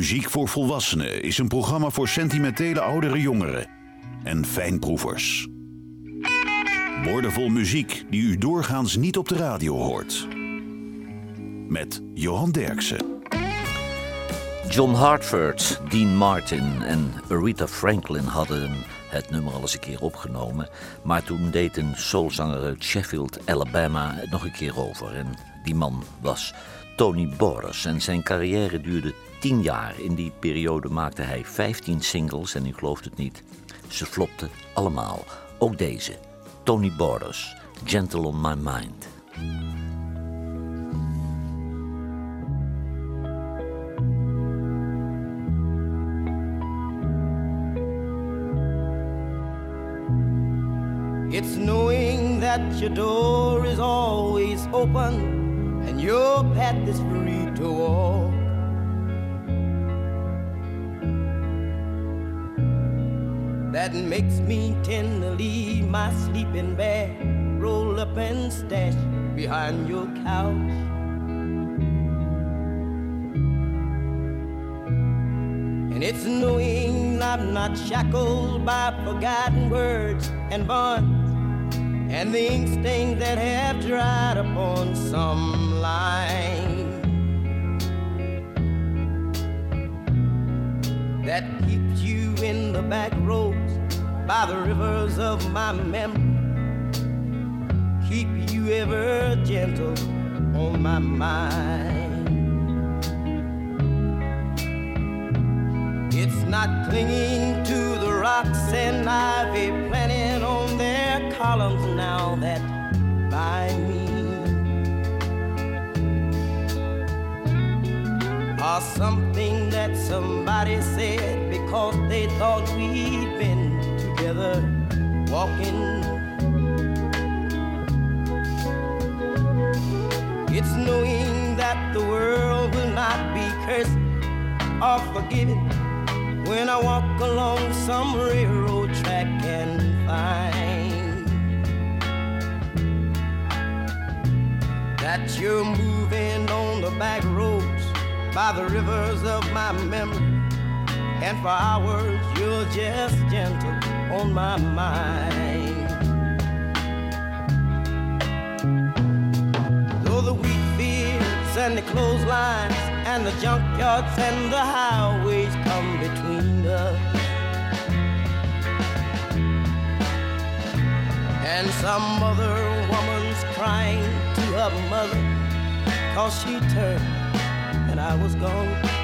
Muziek voor Volwassenen is een programma voor sentimentele oudere jongeren en fijnproevers. Woordenvol muziek die u doorgaans niet op de radio hoort. Met Johan Derksen. John Hartford, Dean Martin en Aretha Franklin hadden het nummer al eens een keer opgenomen. Maar toen deed een soulzanger uit Sheffield, Alabama het nog een keer over. En die man was Tony Boris. En zijn carrière duurde tien jaar. In die periode maakte hij 15 singles en u gelooft het niet. Ze flopten allemaal. Ook deze, Tony Borders, Gentle on My Mind. It's knowing that your door is always open and your path is free to walk. That makes me tend to leave my sleeping bag roll up and stash behind your couch. And it's knowing I'm not shackled by forgotten words and bonds and the ink stains that have dried upon some line that keeps you in the back roads by the rivers of my memory. Keep you ever gentle on my mind. It's not clinging to the rocks and ivy planted on their columns now that bind me. Or something that somebody said because they thought we'd been together walking. It's knowing that the world will not be cursed or forgiven when I walk along some railroad track and find that you're moving on the back roads by the rivers of my memory. And for hours, you're just gentle on my mind. Though the wheat fields and the clotheslines and the junkyards and the highways come between us. And some other woman's crying to her mother cause she turned and I was gone.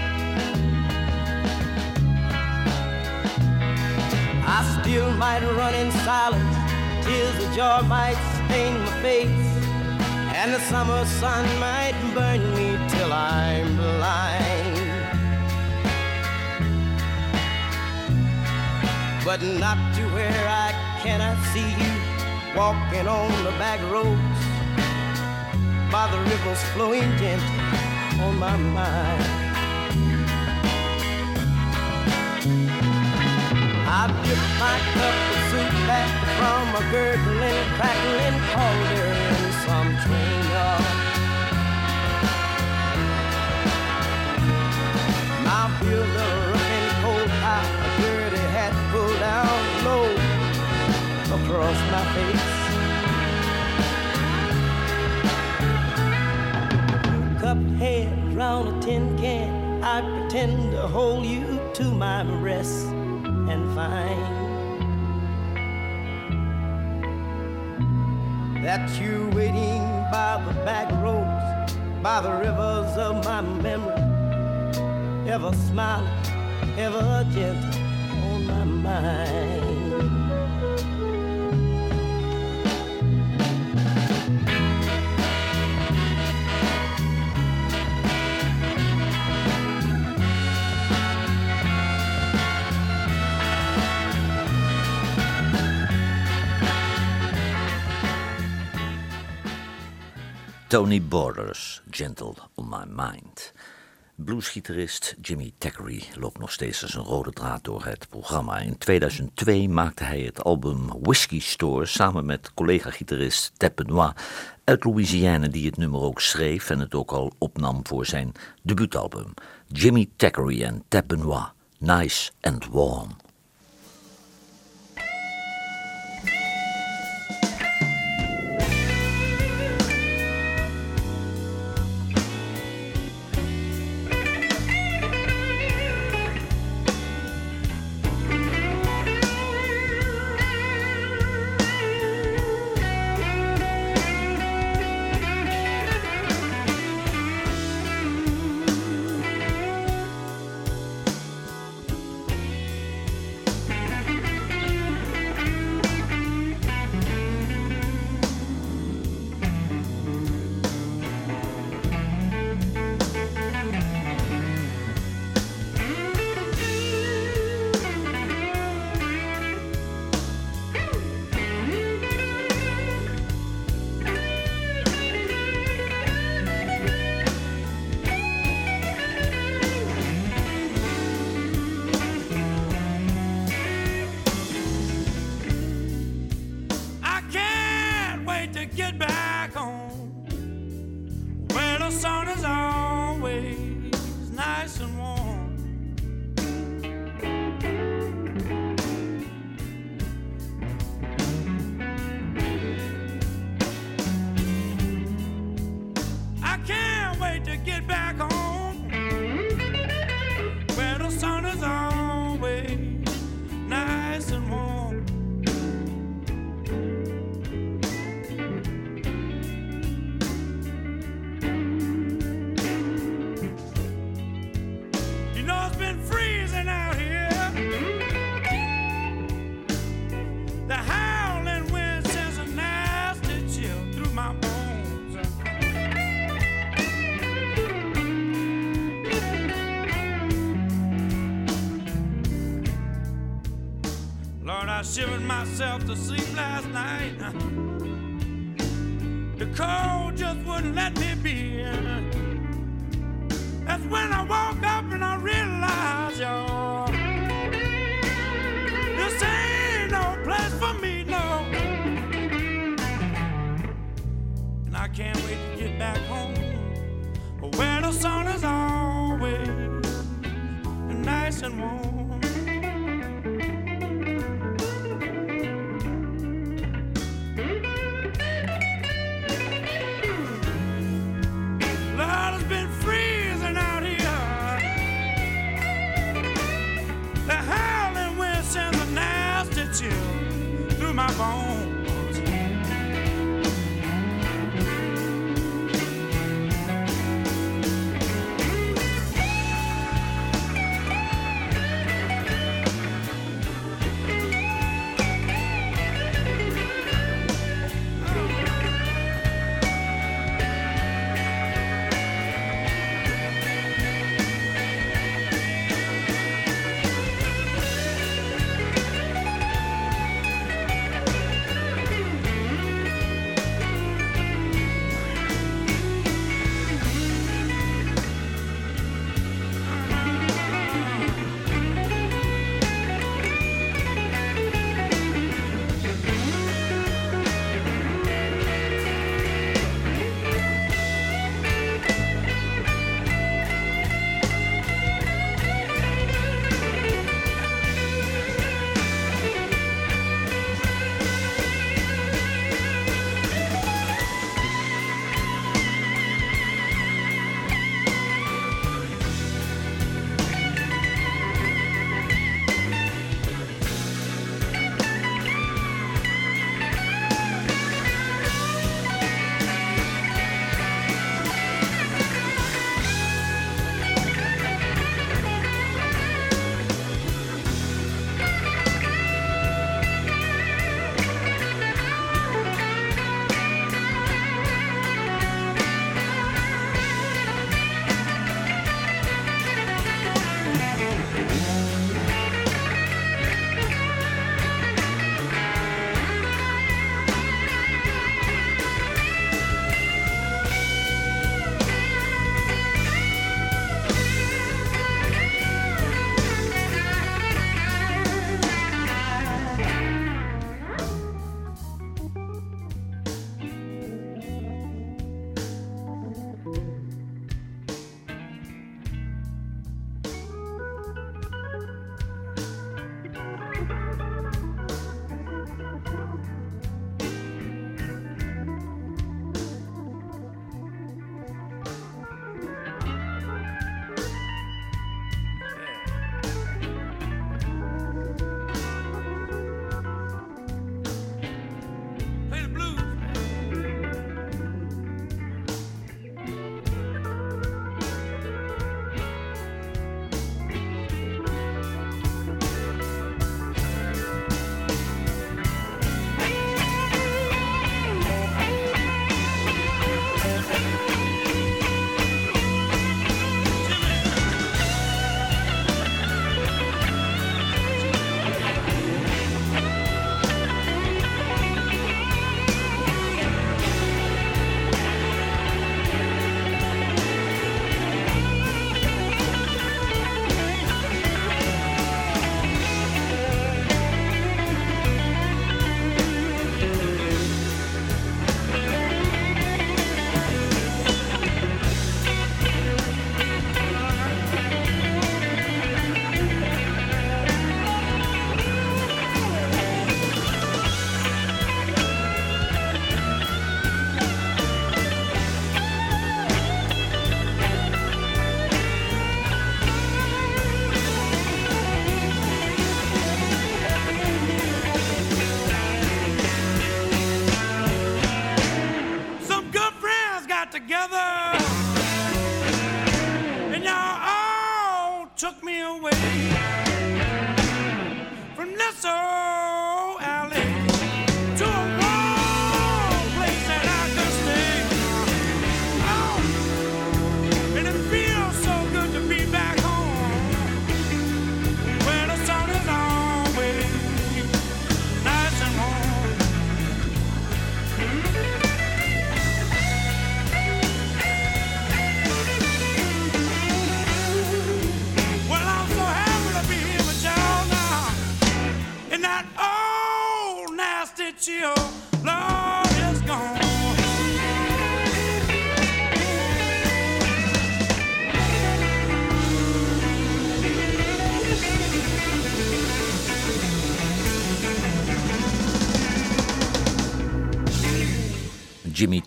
I still might run in silence, tears of joy might stain my face, and the summer sun might burn me till I'm blind. But not to where I cannot see you walking on the back roads by the rivers flowing gentle on my mind. I dipped my cup of soup back from a gurgling, crackling cauldron in some train yard. Feel the rough cold eye, a dirty hat pulled down low across my face. Cupped head round a tin can, I pretend to hold you to my breast and find that you're waiting by the back roads, by the rivers of my memory, ever smiling, ever gentle on my mind. Tony Borders, Gentle on My Mind. Bluesgitarist Jimmy Thackeray loopt nog steeds als een rode draad door het programma. In 2002 maakte hij het album Whiskey Store samen met collega-gitarist Ted Benoit uit Louisiana, die het nummer ook schreef en het ook al opnam voor zijn debuutalbum. Jimmy Thackeray en Ted Benoit, Nice and Warm. Myself to sleep last night. The cold just wouldn't let me be. That's when I woke up and I realized, y'all, this ain't no place for me, no. And I can't wait to get back home where the sun is always nice and warm.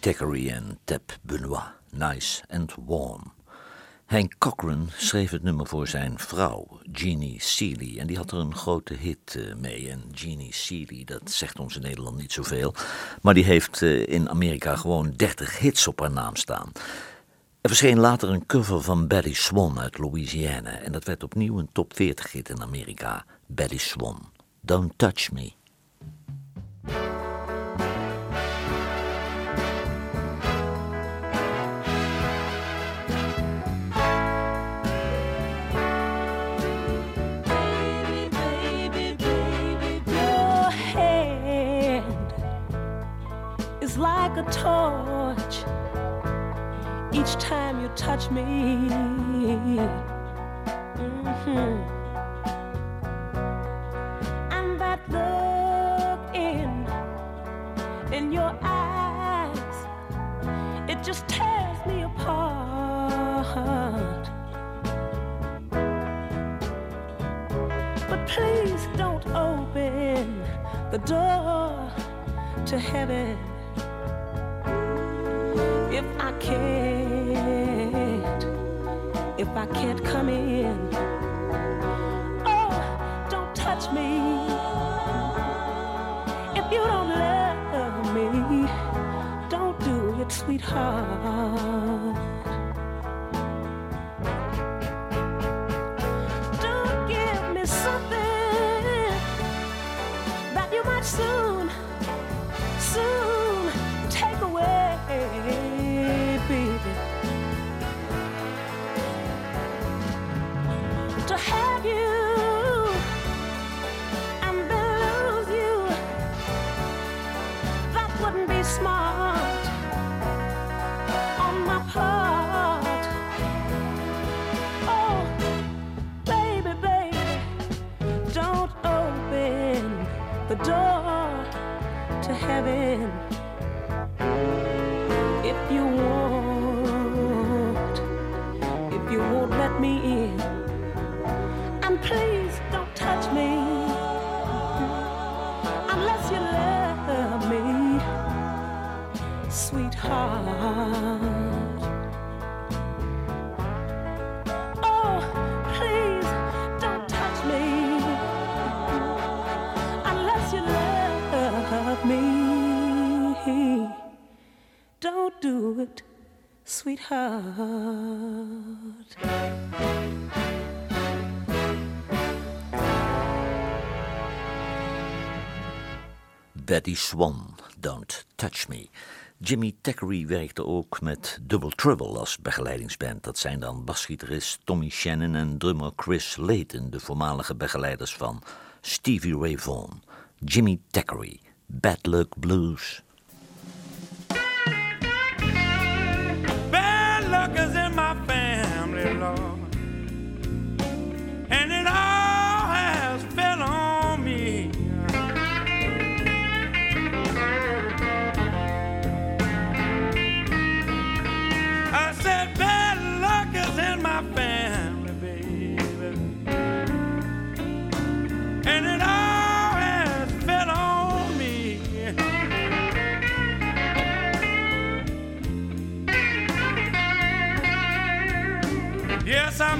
Thackeray en Tab Benoit, Nice and Warm. Hank Cochran schreef het nummer voor zijn vrouw, Jeannie Seely. En die had er een grote hit eh, mee. En Jeannie Seely, dat zegt ons in Nederland niet zoveel. Maar die heeft eh, in Amerika gewoon 30 hits op haar naam staan. Er verscheen later een cover van Betty Swan uit Louisiana. En dat werd opnieuw een top 40 hit in Amerika. Betty Swan, Don't Touch Me. Each time you touch me. Mhm. And that look in in your eyes, it just tears me apart. But please don't open the door to heaven if I can't, if I can't come in. Oh, don't touch me if you don't love me. Don't do it, sweetheart. Sweetheart. Oh, please don't touch me unless you love me. Don't do it, sweetheart. Bettye Swann, Don't Touch Me. Jimmy Thackeray werkte ook met Double Trouble als begeleidingsband. Dat zijn dan basgitarist Tommy Shannon en drummer Chris Layton, de voormalige begeleiders van Stevie Ray Vaughan. Jimmy Thackeray, Bad Luck Blues.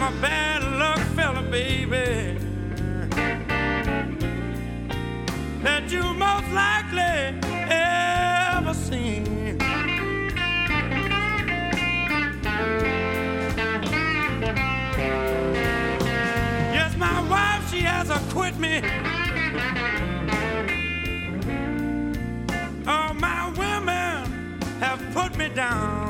I'm a bad luck fella, baby. That you most likely ever seen. Yes, my wife, she has a quit me. All my women have put me down.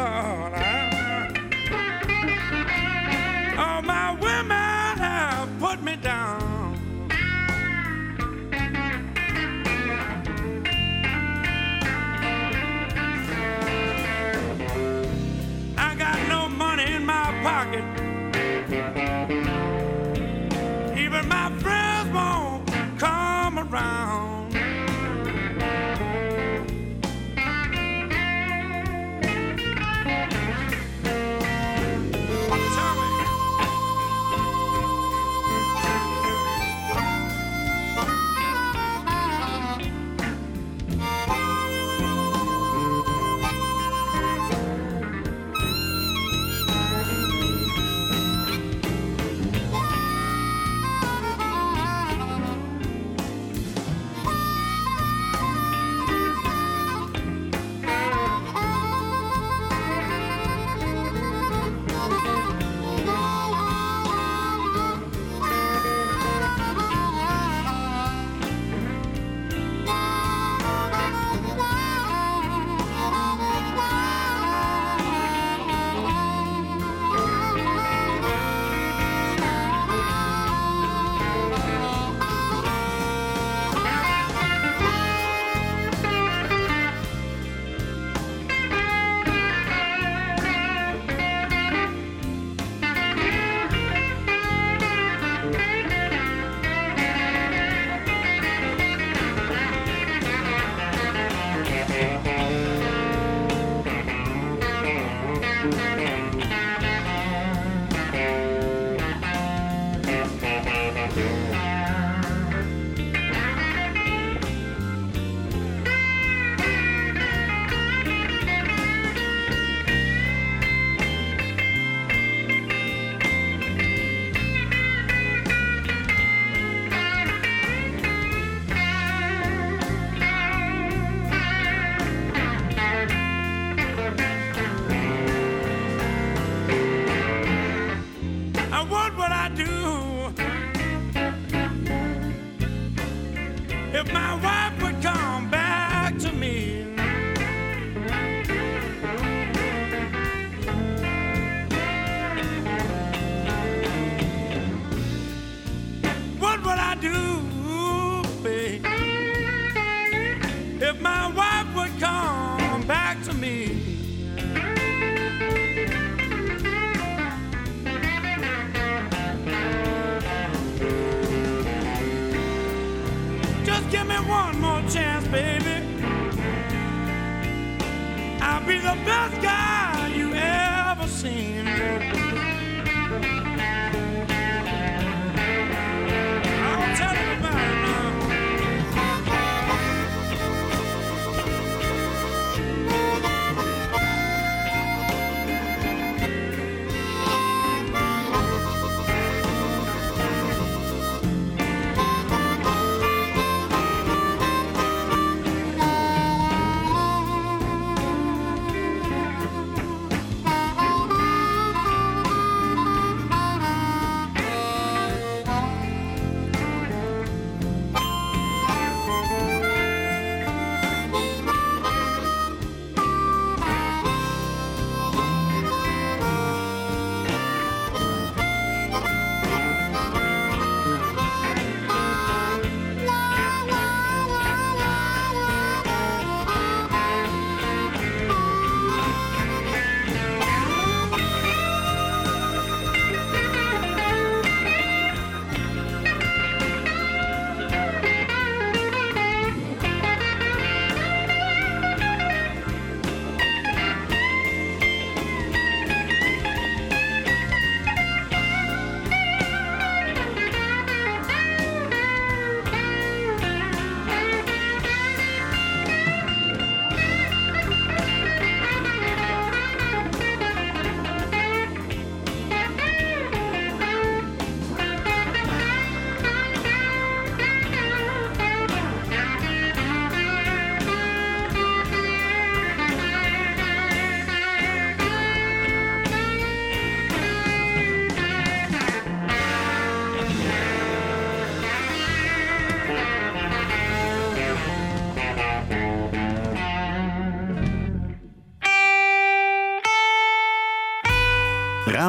Quit best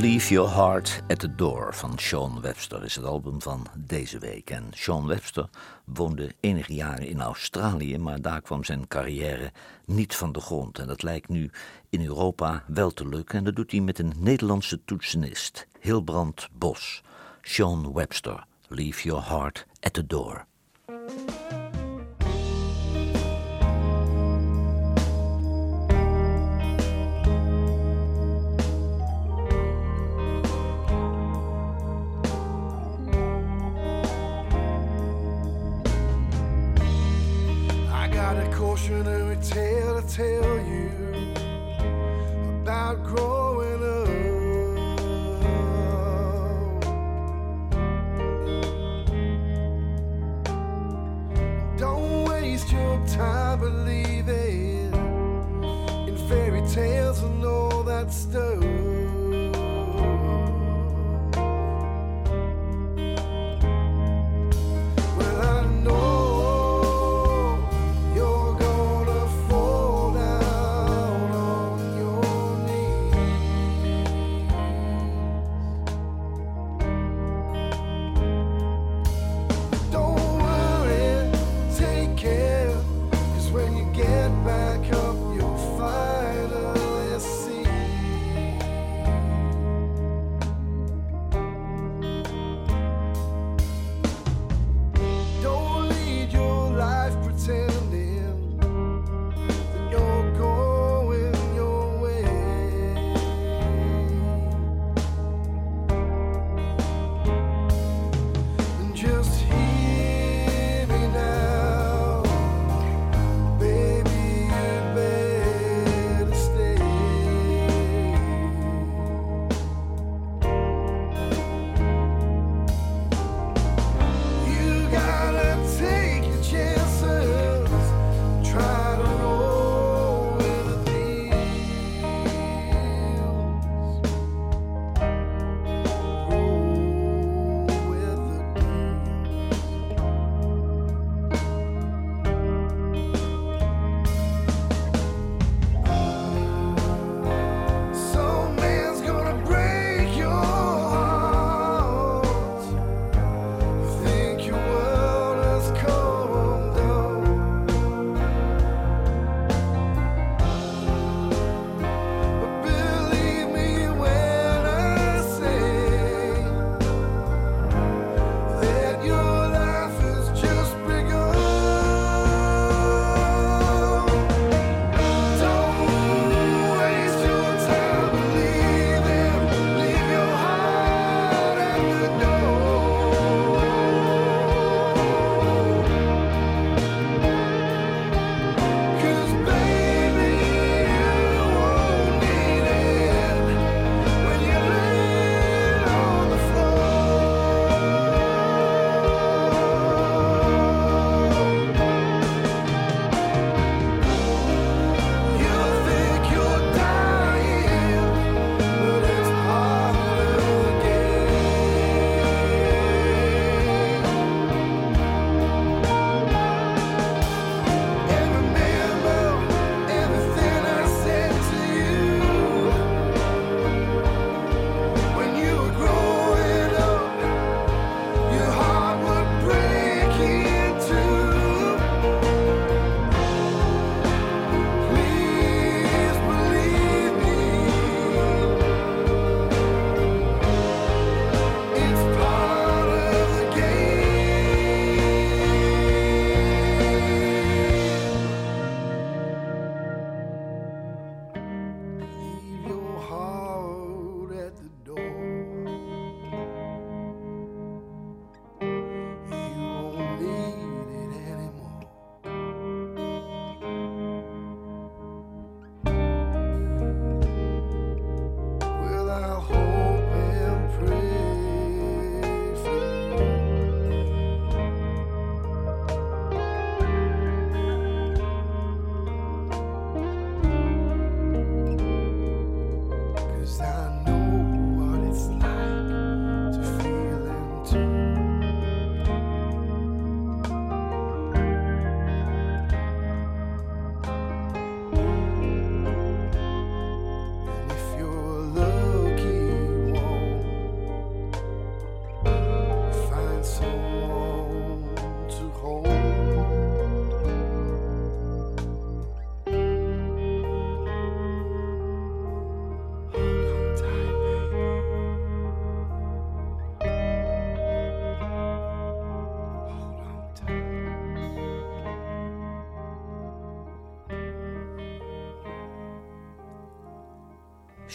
Leave Your Heart at the Door van Sean Webster is het album van deze week. En Sean Webster woonde enige jaren in Australië, maar daar kwam zijn carrière niet van de grond. En dat lijkt nu in Europa wel te lukken. En dat doet hij met een Nederlandse toetsenist, Hilbrand Bos. Sean Webster, Leave Your Heart at the Door. Tale to tell you about growing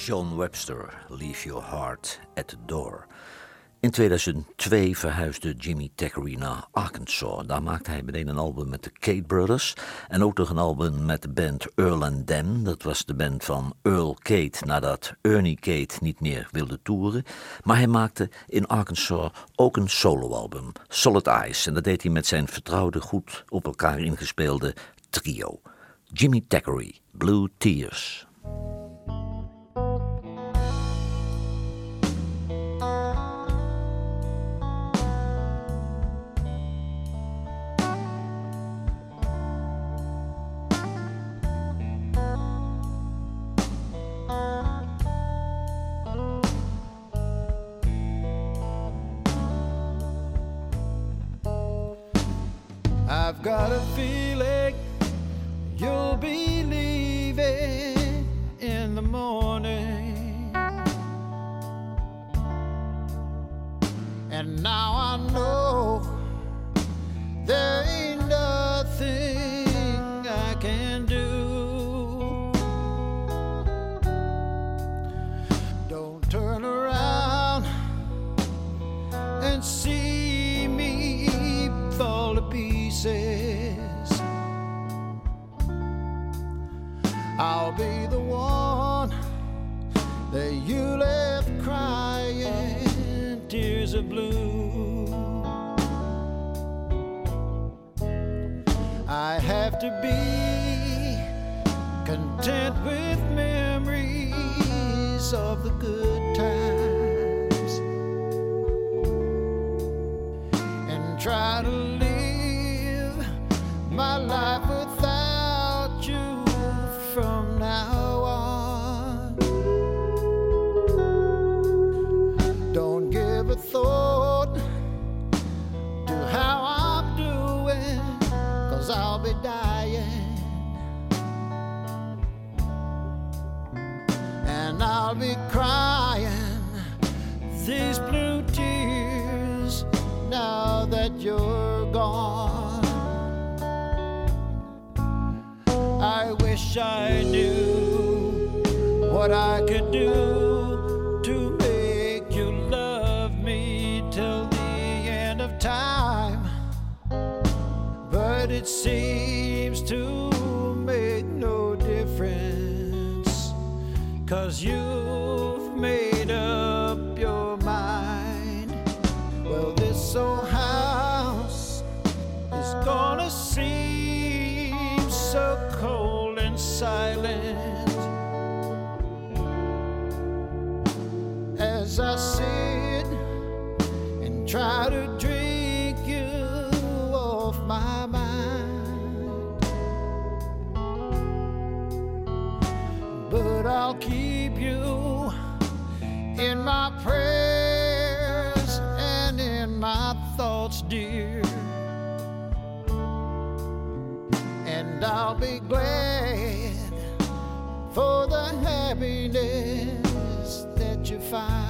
John Webster, Leave Your Heart at the Door. In 2002 verhuisde Jimmy Thackeray naar Arkansas. Daar maakte hij meteen een album met de Kate Brothers. En ook nog een album met de band Earl and Them. Dat was de band van Earl Kate nadat Ernie Kate niet meer wilde toeren. Maar hij maakte in Arkansas ook een soloalbum, Solid Eyes. En dat deed hij met zijn vertrouwde, goed op elkaar ingespeelde trio. Jimmy Thackeray, Blue Tears. I've got a feeling you'll be leaving in the morning. And now I to be content with memories of the good times. And try to Be crying these blue tears now that you're gone. I wish I knew what I could do to make you love me till the end of time. But it seems to make no difference. Cause you've silent. As I sit and try to happiness that you find.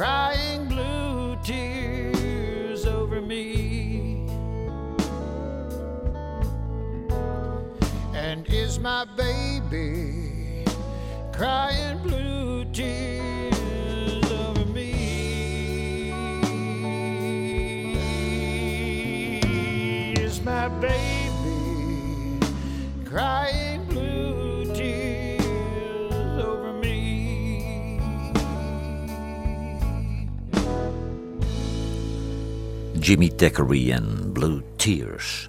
Crying blue tears over me? And is my baby crying blue tears over me? Is my baby Jimmy Thackeray en Blue Tears.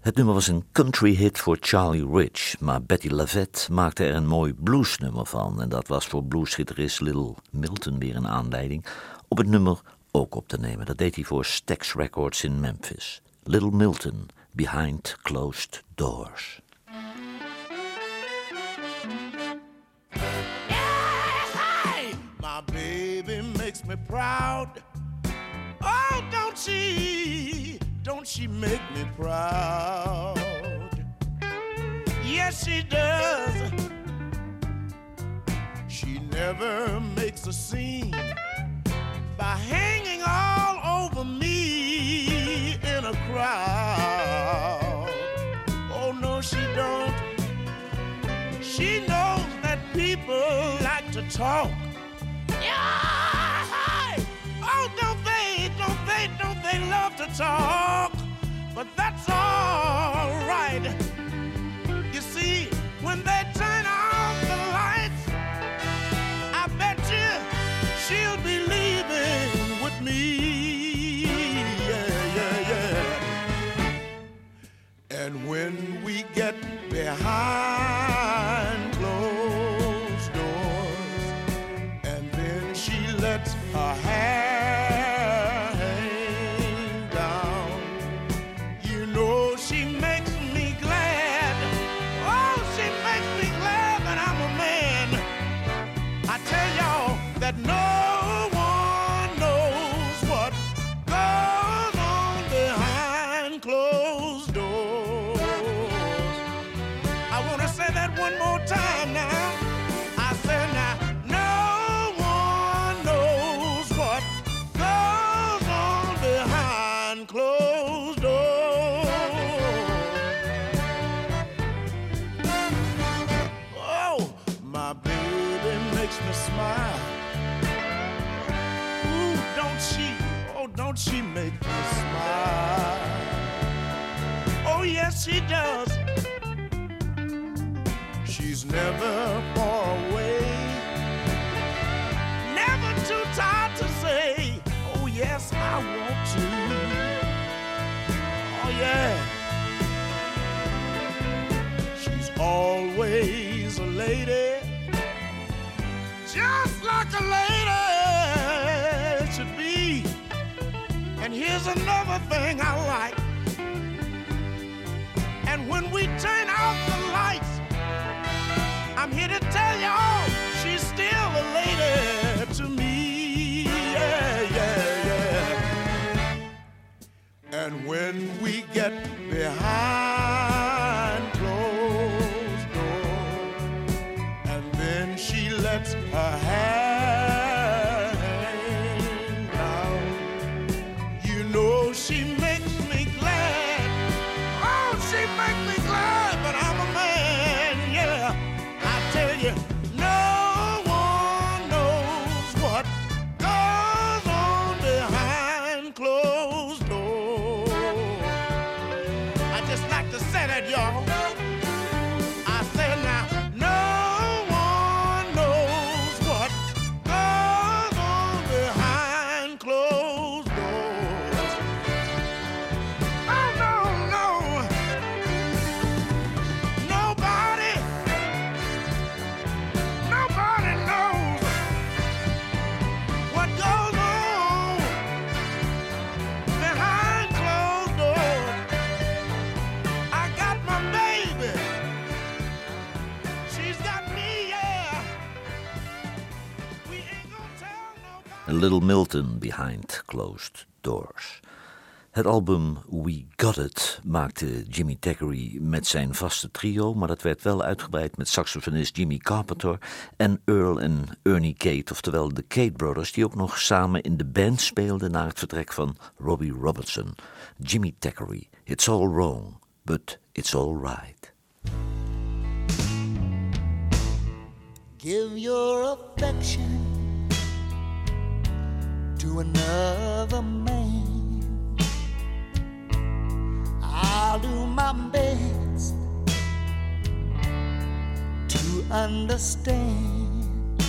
Het nummer was een country hit voor Charlie Rich, maar Betty Lavette maakte er een mooi bluesnummer van. En dat was voor bluesgitarist Little Milton weer een aanleiding om het nummer ook op te nemen. Dat deed hij voor Stax Records in Memphis. Little Milton, Behind Closed Doors. Hey, my baby makes me proud. She? Don't she make me proud? Yes, she does. She never makes a scene by hanging all over me in a crowd. Oh, no, she don't. She knows that people like to talk. Behind lady, just like a lady should be. And here's another thing I like. And when we turn off the lights, I'm here to tell y'all she's still a lady to me. Yeah, yeah, yeah. And when we get behind Little Milton Behind Closed Doors. Het album We Got It maakte Jimmy Thackeray met zijn vaste trio, maar dat werd wel uitgebreid met saxofonist Jimmy Carpenter en Earl en Ernie Kate, oftewel de Kate Brothers, die ook nog samen in de band speelden na het vertrek van Robbie Robertson. Jimmy Thackeray, It's All Wrong, but It's All Right. Give your affection to another man. I'll do my best to understand.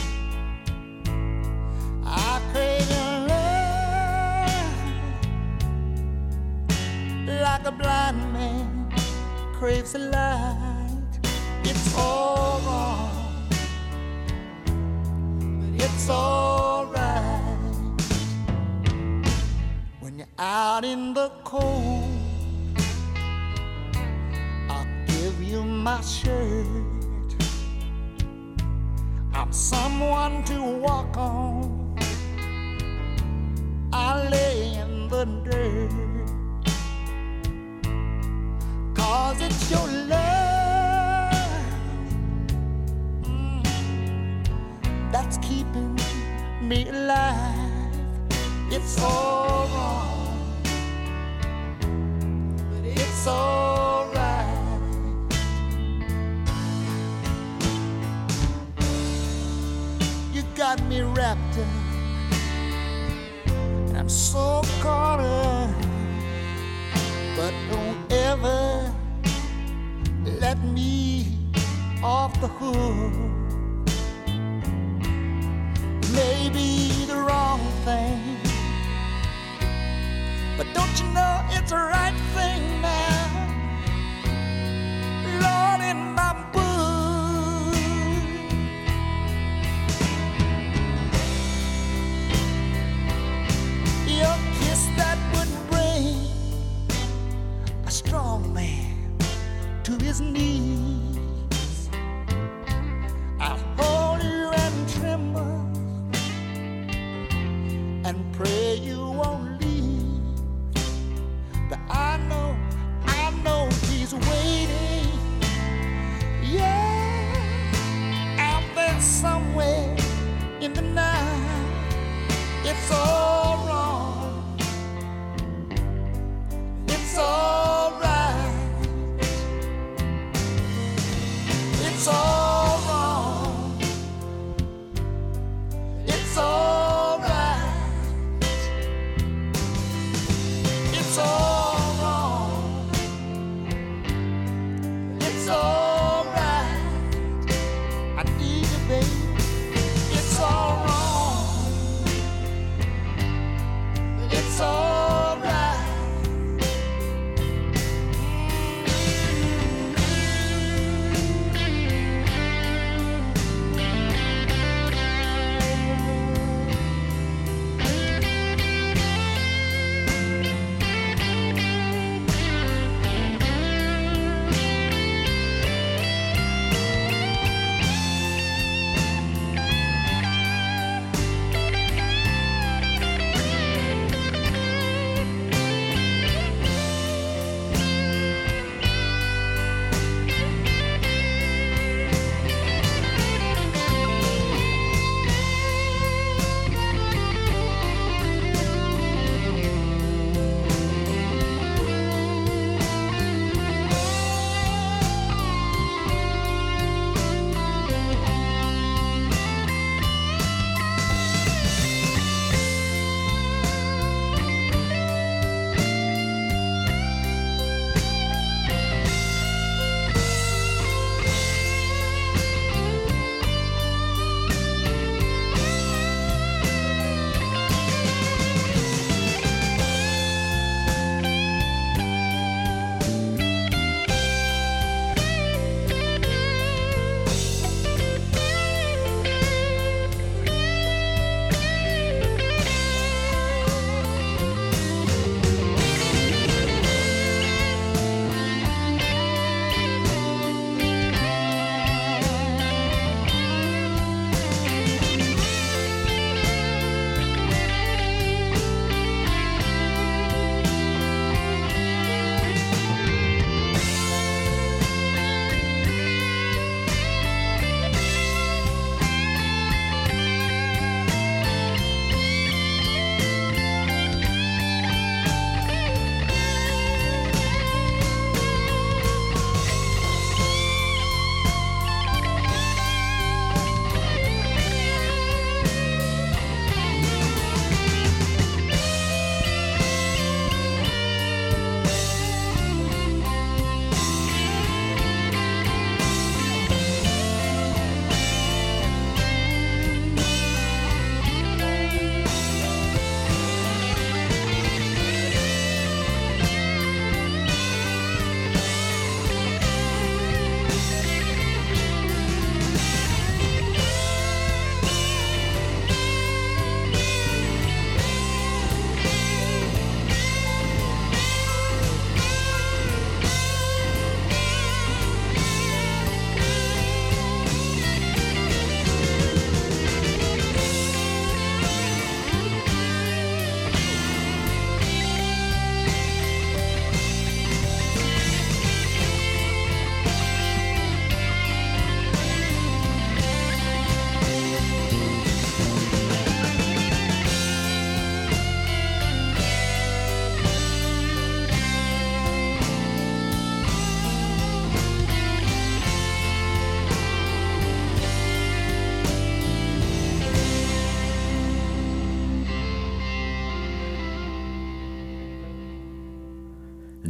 I crave love like a blind man craves a light. It's all wrong, but it's all right. Out in the cold, I'll give you my shirt. I'm someone to walk on. I lay in the dirt. Cause it's your love mm, that's keeping me alive. It's all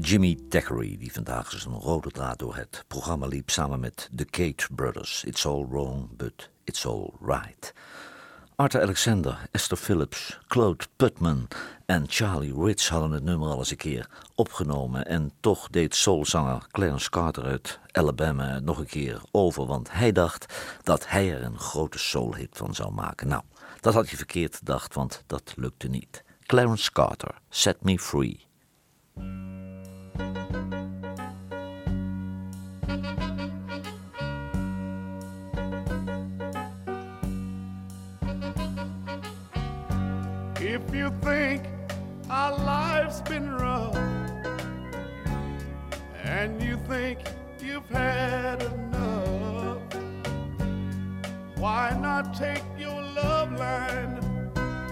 Jimmy Thackeray, die vandaag als een rode draad door het programma liep samen met The Cage Brothers. It's all wrong, but it's all right. Arthur Alexander, Esther Phillips, Claude Putman en Charlie Ritz hadden het nummer al eens een keer opgenomen. En toch deed soulzanger Clarence Carter uit Alabama nog een keer over. Want hij dacht dat hij er een grote soulhit van zou maken. Nou, dat had je verkeerd gedacht, want dat lukte niet. Clarence Carter, Set Me Free. If you think our life's been rough and you think you've had enough, why not take your love line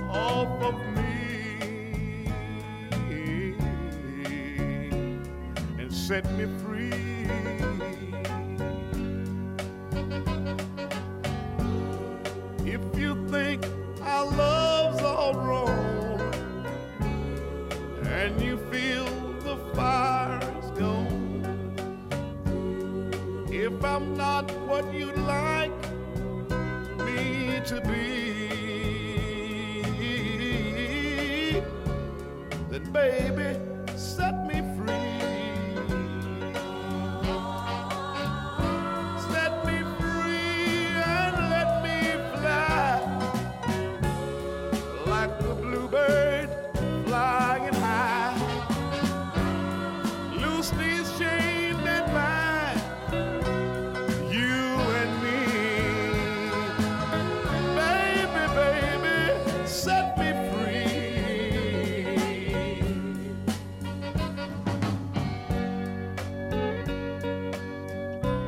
off of me and set me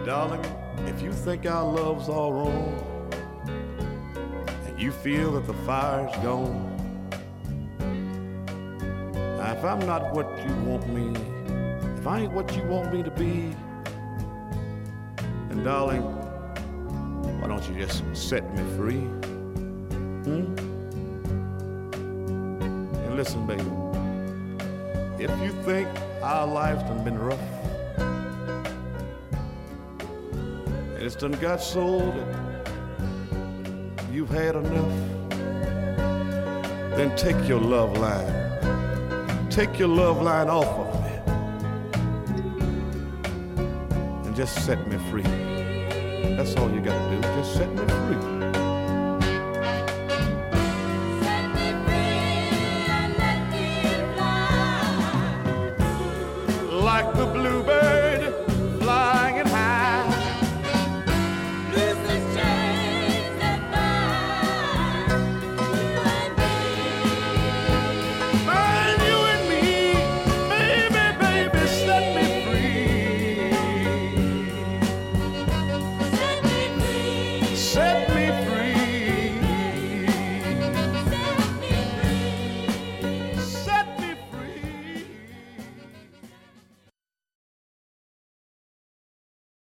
Darling, if you think our love's all wrong, and you feel that the fire's gone. Now, if I'm not what you want me, if I ain't what you want me to be, then darling, why don't you just set me free? Hmm? And listen, baby, if you think our life's been rough, it's done got so that you've had enough, then take your love line. Take your love line off of me. And just set me free. That's all you gotta do. Just set me free. Like the bluebird